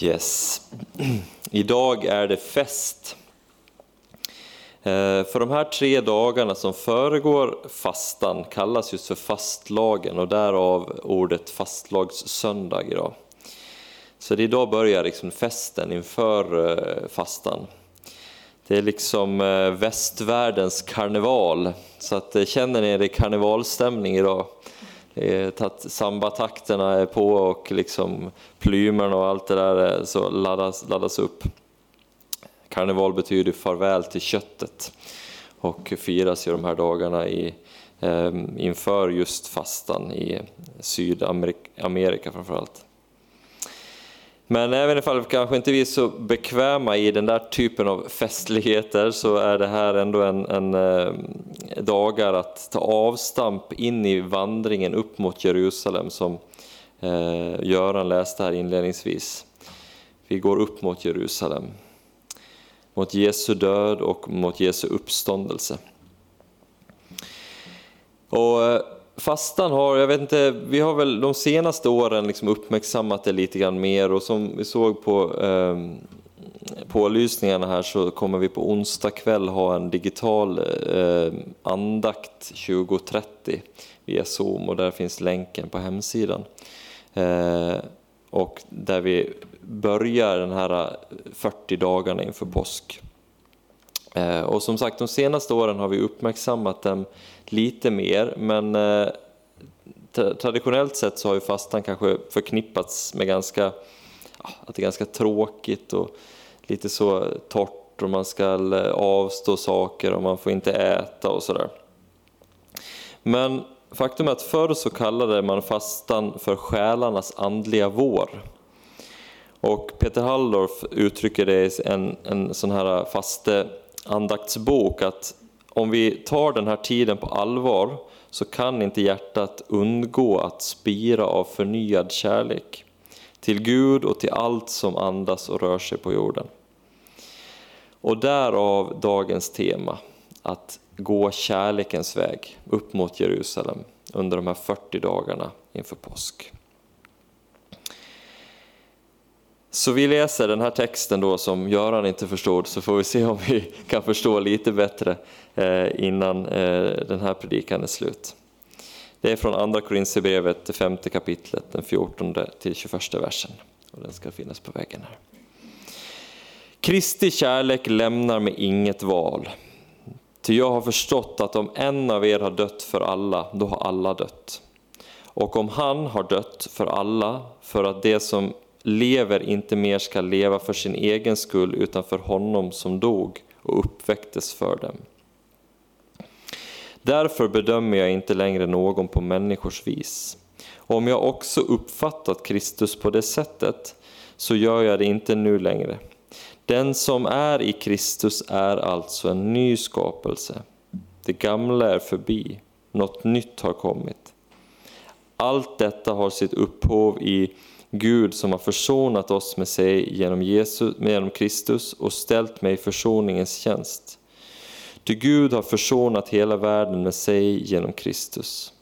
Yes. Idag är det fest. Eh, för de här tre dagarna som föregår fastan kallas just för fastlagen och därav ordet fastlagssöndag idag. Så det idag börjar liksom festen inför eh, fastan. Det är liksom eh, västvärldens karneval, så att känner ni er i karnevalstämning idag? Eh, sambatakterna är på och liksom plymerna och allt det där eh, så laddas, laddas upp. Karneval betyder farväl till köttet och firas ju de här dagarna i, eh, inför just fastan i Sydamerika framförallt. Men även ifall kanske inte är så bekväma i den där typen av festligheter så är det här ändå en, en eh, dagar att ta avstamp in i vandringen upp mot Jerusalem som eh, Göran läste här inledningsvis. Vi går upp mot Jerusalem, mot Jesu död och mot Jesu uppståndelse. Och eh, fastan har, jag vet inte, vi har väl de senaste åren liksom uppmärksammat det lite grann mer och som vi såg på eh, pålysningarna här så kommer vi på onsdag kväll ha en digital eh, andakt 2030 via Zoom och där finns länken på hemsidan. Eh, och där vi börjar den här eh, 40 dagarna inför påsk. Eh, och som sagt, de senaste åren har vi uppmärksammat dem lite mer, men eh, traditionellt sett så har ju fastan kanske förknippats med ganska, att det är ganska tråkigt och lite så torrt och man ska eh, avstå saker och man får inte äta och sådär. Men faktum är att förr så kallade man fastan för själarnas andliga vår. Och Peter Halldorf uttrycker det i en, en sån här faste andaktsbok att om vi tar den här tiden på allvar så kan inte hjärtat undgå att spira av förnyad kärlek till Gud och till allt som andas och rör sig på jorden. Och därav dagens tema, att gå kärlekens väg upp mot Jerusalem under de här 40 dagarna inför påsk. Så vi läser den här texten då som Göran inte förstod så får vi se om vi kan förstå lite bättre eh, innan eh, den här predikan är slut. Det är från Andra Korinthierbrevet, det femte kapitlet, den 14 till 21 versen. Och den ska finnas på väggen här. Kristi kärlek lämnar mig inget val. Ty jag har förstått att om en av er har dött för alla, då har alla dött. Och om han har dött för alla, för att det som lever inte mer ska leva för sin egen skull utan för honom som dog och uppväcktes för dem. Därför bedömer jag inte längre någon på människors vis. Och om jag också uppfattat Kristus på det sättet så gör jag det inte nu längre. Den som är i Kristus är alltså en ny skapelse. Det gamla är förbi, något nytt har kommit. Allt detta har sitt upphov i Gud som har försonat oss med sig genom, Jesus, genom Kristus och ställt mig i försoningens tjänst. Ty Gud har försonat hela världen med sig genom Kristus.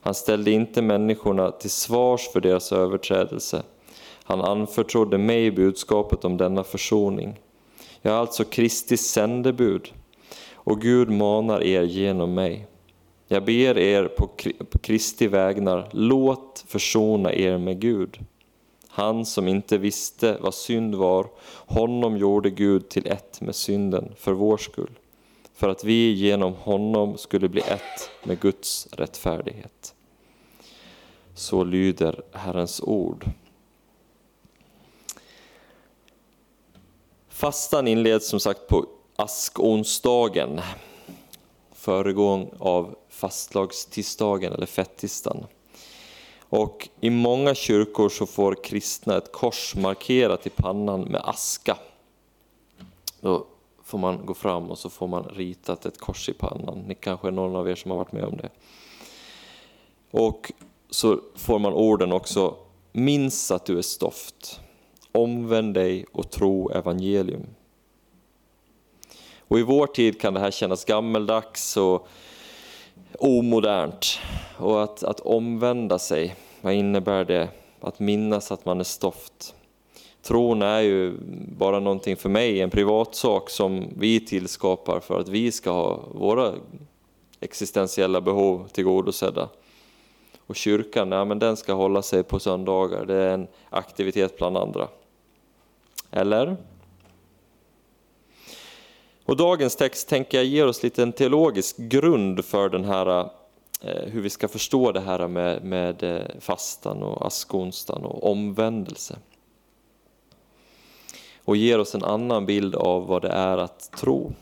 Han ställde inte människorna till svars för deras överträdelse. Han anförtrodde mig budskapet om denna försoning. Jag är alltså Kristi sändebud och Gud manar er genom mig. Jag ber er på Kristi vägnar, låt försona er med Gud. Han som inte visste vad synd var, honom gjorde Gud till ett med synden för vår skull, för att vi genom honom skulle bli ett med Guds rättfärdighet. Så lyder Herrens ord. Fastan inleds som sagt på askonsdagen, föregång av fastlagstisdagen, eller fettisdagen. Och i många kyrkor så får kristna ett kors markerat i pannan med aska. Då får man gå fram och så får man ritat ett kors i pannan. Ni kanske är någon av er som har varit med om det. Och så får man orden också, minns att du är stoft, omvänd dig och tro evangelium. Och i vår tid kan det här kännas gammeldags och omodernt. Och att, att omvända sig, vad innebär det? Att minnas att man är stoft. Tron är ju bara någonting för mig, en privatsak som vi tillskapar för att vi ska ha våra existentiella behov tillgodosedda. Och kyrkan, ja, men den ska hålla sig på söndagar, det är en aktivitet bland andra. Eller? Och dagens text tänker jag ger oss lite en teologisk grund för den här, eh, hur vi ska förstå det här med, med eh, fastan och askonstan och omvändelse. Och ger oss en annan bild av vad det är att tro.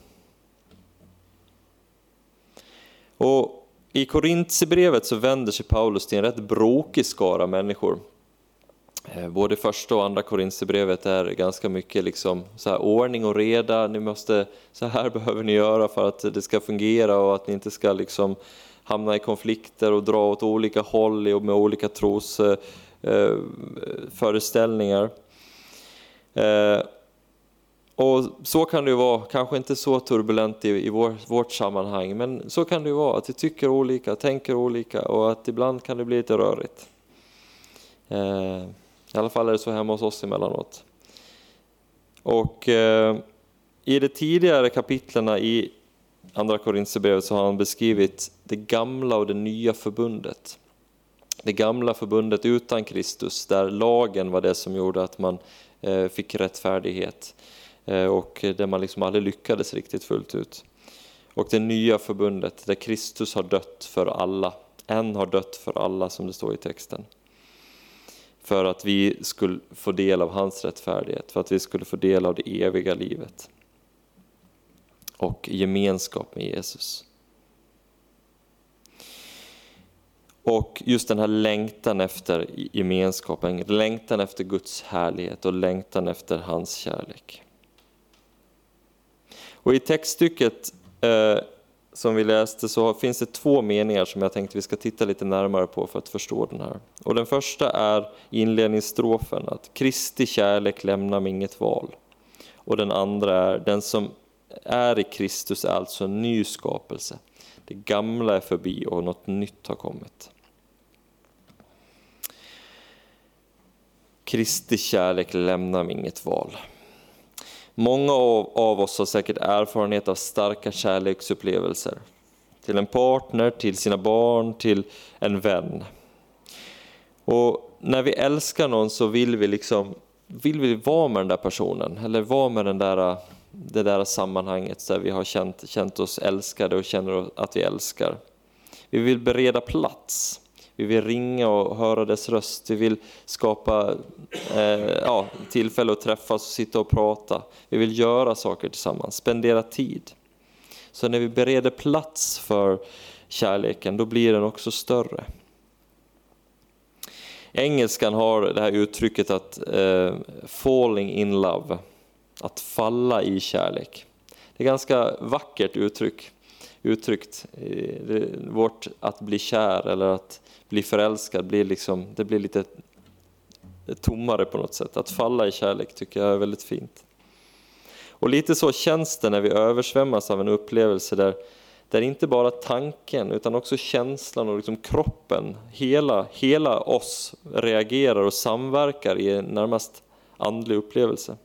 Och I Korintierbrevet så vänder sig Paulus till en rätt brokig skara människor. Eh, både första och andra Korinthierbrevet är ganska mycket liksom så här ordning och reda. Ni måste, så här behöver ni göra för att det ska fungera och att ni inte ska liksom hamna i konflikter och dra åt olika håll och med olika trosföreställningar. Eh, eh, eh, och så kan det ju vara, kanske inte så turbulent i, i vår, vårt sammanhang, men så kan det ju vara, att vi tycker olika, tänker olika och att ibland kan det bli lite rörigt. Eh, i alla fall är det så hemma hos oss emellanåt. Och eh, i de tidigare kapitlerna i Andra Korinthierbrevet så har han beskrivit det gamla och det nya förbundet. Det gamla förbundet utan Kristus, där lagen var det som gjorde att man eh, fick rättfärdighet. Eh, och där man liksom aldrig lyckades riktigt fullt ut. Och det nya förbundet där Kristus har dött för alla, en har dött för alla som det står i texten. För att vi skulle få del av hans rättfärdighet, för att vi skulle få del av det eviga livet. Och gemenskap med Jesus. Och just den här längtan efter gemenskapen, längtan efter Guds härlighet och längtan efter hans kärlek. Och i textstycket eh, som vi läste så finns det två meningar som jag tänkte vi ska titta lite närmare på för att förstå den här. Och den första är inledningsstrofen, att Kristi kärlek lämnar mig inget val. Och den andra är, den som är i Kristus är alltså en ny skapelse. Det gamla är förbi och något nytt har kommit. Kristi kärlek lämnar mig inget val. Många av oss har säkert erfarenhet av starka kärleksupplevelser. Till en partner, till sina barn, till en vän. Och när vi älskar någon så vill vi liksom vill vi vara med den där personen eller vara med den där, det där sammanhanget där vi har känt, känt oss älskade och känner att vi älskar. Vi vill bereda plats. Vi vill ringa och höra dess röst. Vi vill skapa eh, ja, tillfälle att träffas och sitta och prata. Vi vill göra saker tillsammans, spendera tid. Så när vi bereder plats för kärleken, då blir den också större. Engelskan har det här uttrycket att eh, falling in love, att falla i kärlek. Det är ett ganska vackert uttryck, uttryckt. Vårt att bli kär eller att bli förälskad blir liksom, det blir lite tommare på något sätt. Att falla i kärlek tycker jag är väldigt fint. Och lite så känns det när vi översvämmas av en upplevelse där, där inte bara tanken utan också känslan och liksom kroppen, hela, hela oss reagerar och samverkar i en närmast andlig upplevelse.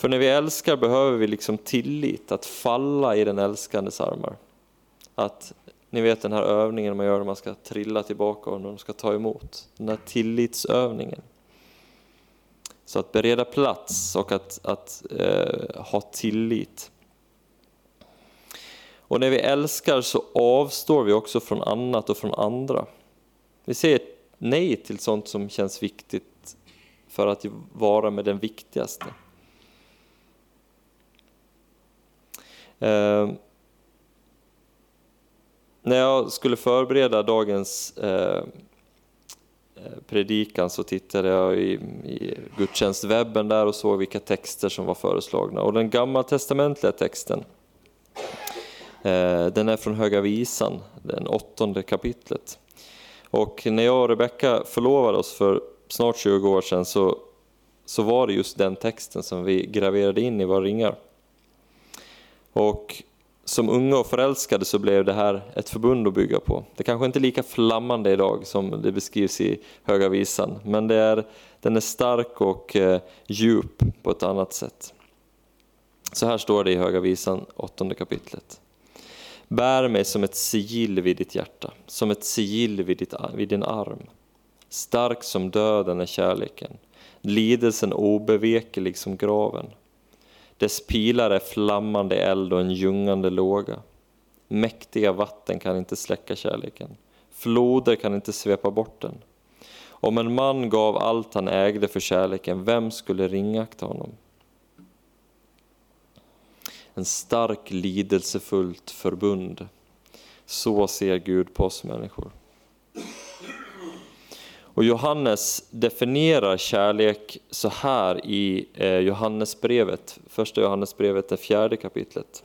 För när vi älskar behöver vi liksom tillit, att falla i den älskandes armar. Att ni vet den här övningen man gör när man ska trilla tillbaka och när de ska ta emot. Den här tillitsövningen. Så att bereda plats och att, att eh, ha tillit. Och när vi älskar så avstår vi också från annat och från andra. Vi säger nej till sånt som känns viktigt för att vara med den viktigaste. Eh, när jag skulle förbereda dagens eh, eh, predikan så tittade jag i, i gudstjänstwebben där och såg vilka texter som var föreslagna. Och den gammaltestamentliga texten, eh, den är från Höga Visan, den åttonde kapitlet. Och när jag och Rebecka förlovade oss för snart 20 år sedan så, så var det just den texten som vi graverade in i våra ringar. Och som unga och förälskade så blev det här ett förbund att bygga på. Det kanske inte är lika flammande idag som det beskrivs i Höga Visan, men det är, den är stark och eh, djup på ett annat sätt. Så här står det i Höga Visan, åttonde kapitlet. Bär mig som ett sigill vid ditt hjärta, som ett sigill vid, ditt, vid din arm. Stark som döden är kärleken, lidelsen obeveklig som graven. Dess pilar är flammande eld och en ljungande låga. Mäktiga vatten kan inte släcka kärleken. Floder kan inte svepa bort den. Om en man gav allt han ägde för kärleken, vem skulle ringakta honom? En stark lidelsefullt förbund. Så ser Gud på oss människor. Och Johannes definierar kärlek så här i eh, Johannesbrevet, första Johannesbrevet, det fjärde kapitlet.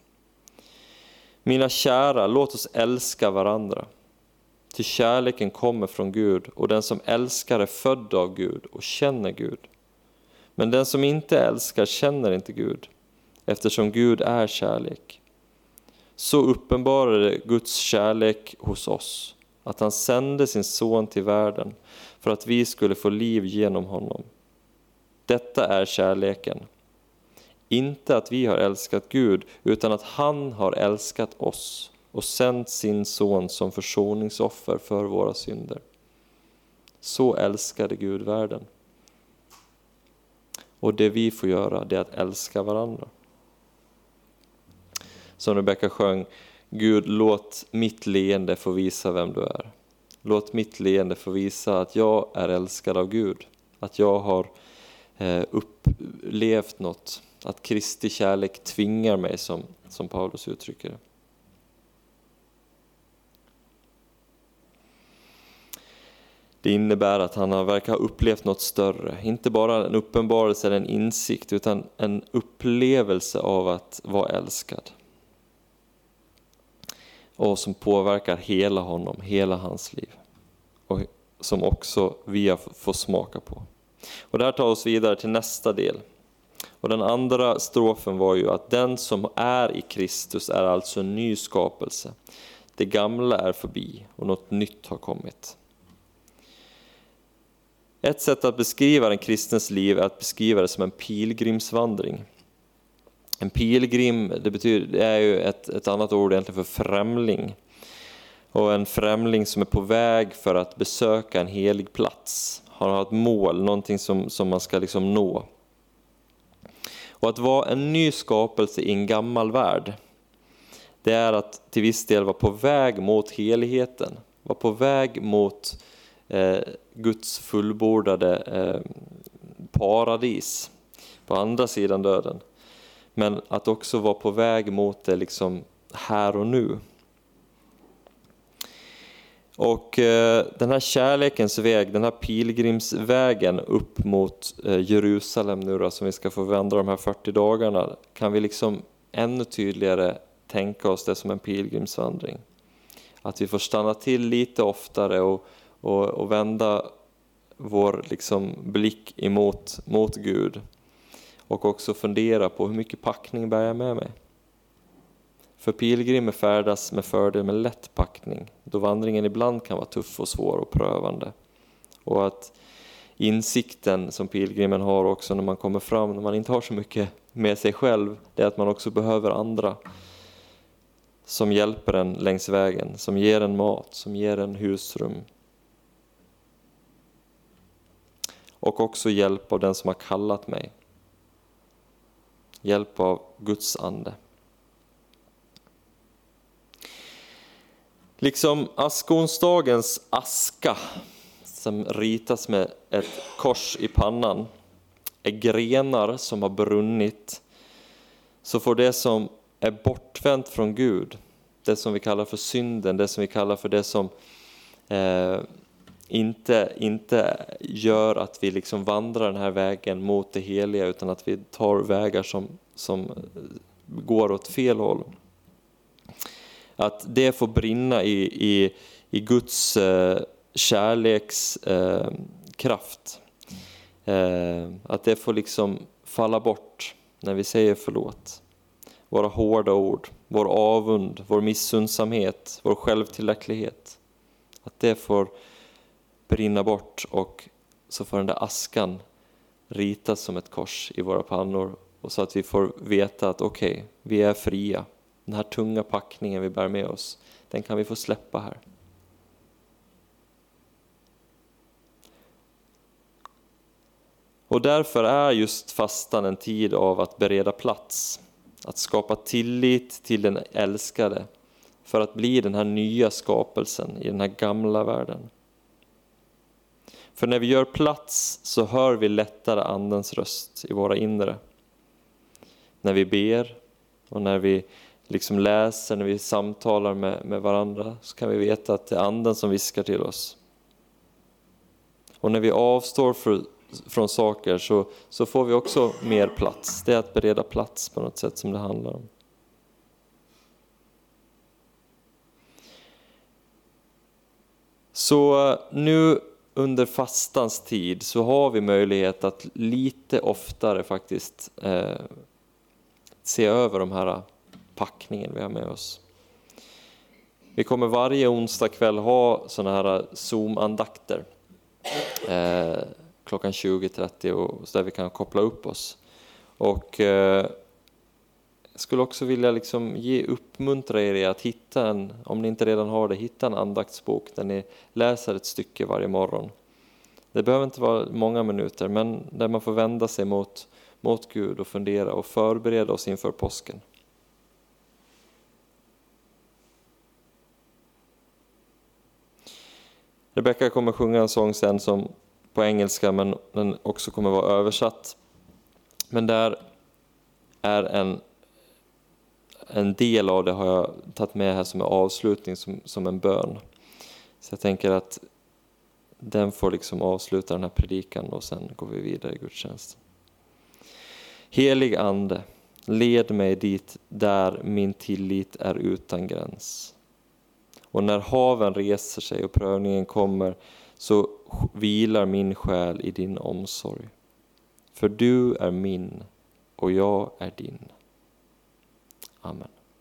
Mina kära, låt oss älska varandra. Till kärleken kommer från Gud och den som älskar är född av Gud och känner Gud. Men den som inte älskar känner inte Gud, eftersom Gud är kärlek. Så uppenbarade Guds kärlek hos oss, att han sände sin son till världen för att vi skulle få liv genom honom. Detta är kärleken. Inte att vi har älskat Gud, utan att han har älskat oss och sänt sin son som försoningsoffer för våra synder. Så älskade Gud världen. Och det vi får göra, det är att älska varandra. Som Rebecka sjöng, Gud låt mitt leende få visa vem du är. Låt mitt leende få visa att jag är älskad av Gud, att jag har eh, upplevt något, att Kristi kärlek tvingar mig som, som Paulus uttrycker det. Det innebär att han verkar ha upplevt något större, inte bara en uppenbarelse eller en insikt, utan en upplevelse av att vara älskad och som påverkar hela honom, hela hans liv. Och som också vi får smaka på. Och det här tar oss vidare till nästa del. Och den andra strofen var ju att den som är i Kristus är alltså en ny skapelse. Det gamla är förbi och något nytt har kommit. Ett sätt att beskriva den kristens liv är att beskriva det som en pilgrimsvandring. En pilgrim, det, betyder, det är ju ett, ett annat ord egentligen för främling. Och en främling som är på väg för att besöka en helig plats. har ett mål, någonting som, som man ska liksom nå. Och att vara en ny skapelse i en gammal värld, det är att till viss del vara på väg mot heligheten. Vara på väg mot eh, Guds fullbordade eh, paradis på andra sidan döden. Men att också vara på väg mot det liksom här och nu. Och eh, den här kärlekens väg, den här pilgrimsvägen upp mot eh, Jerusalem nu då, som vi ska få vända de här 40 dagarna, kan vi liksom ännu tydligare tänka oss det som en pilgrimsvandring. Att vi får stanna till lite oftare och, och, och vända vår liksom blick emot mot Gud och också fundera på hur mycket packning bär jag med mig? För pilgrimer färdas med fördel med lätt packning, då vandringen ibland kan vara tuff och svår och prövande. Och att insikten som pilgrimen har också när man kommer fram, när man inte har så mycket med sig själv, det är att man också behöver andra som hjälper en längs vägen, som ger en mat, som ger en husrum. Och också hjälp av den som har kallat mig, hjälp av Guds ande. Liksom askonsdagens aska som ritas med ett kors i pannan är grenar som har brunnit så får det som är bortvänt från Gud, det som vi kallar för synden, det som vi kallar för det som eh, inte, inte gör att vi liksom vandrar den här vägen mot det heliga utan att vi tar vägar som, som eh, går åt fel håll. Att det får brinna i, i, i Guds eh, kärlekskraft. Eh, eh, att det får liksom falla bort när vi säger förlåt. Våra hårda ord, vår avund, vår missundsamhet, vår självtillräcklighet. Att det får brinna bort och så får den där askan ritas som ett kors i våra pannor och så att vi får veta att okej, okay, vi är fria. Den här tunga packningen vi bär med oss, den kan vi få släppa här. Och därför är just fastan en tid av att bereda plats, att skapa tillit till den älskade för att bli den här nya skapelsen i den här gamla världen. För när vi gör plats så hör vi lättare Andens röst i våra inre. När vi ber och när vi liksom läser, när vi samtalar med, med varandra så kan vi veta att det är Anden som viskar till oss. Och när vi avstår för, från saker så, så får vi också mer plats. Det är att bereda plats på något sätt som det handlar om. Så eh, nu under fastans tid så har vi möjlighet att lite oftare faktiskt eh, se över de här packningen vi har med oss. Vi kommer varje onsdag kväll ha sådana här Zoom-andakter eh, klockan 20.30 så där vi kan koppla upp oss. Och eh, skulle också vilja liksom ge uppmuntra er i att hitta en, om ni inte redan har det, hitta en andaktsbok där ni läser ett stycke varje morgon. Det behöver inte vara många minuter, men där man får vända sig mot, mot Gud och fundera och förbereda oss inför påsken. Rebecka kommer sjunga en sång sen som på engelska men den också kommer vara översatt. Men där är en en del av det har jag tagit med här som en avslutning, som, som en bön. Så jag tänker att den får liksom avsluta den här predikan och sen går vi vidare i gudstjänsten. Helig Ande, led mig dit där min tillit är utan gräns. Och när haven reser sig och prövningen kommer så vilar min själ i din omsorg. För du är min och jag är din. Amen.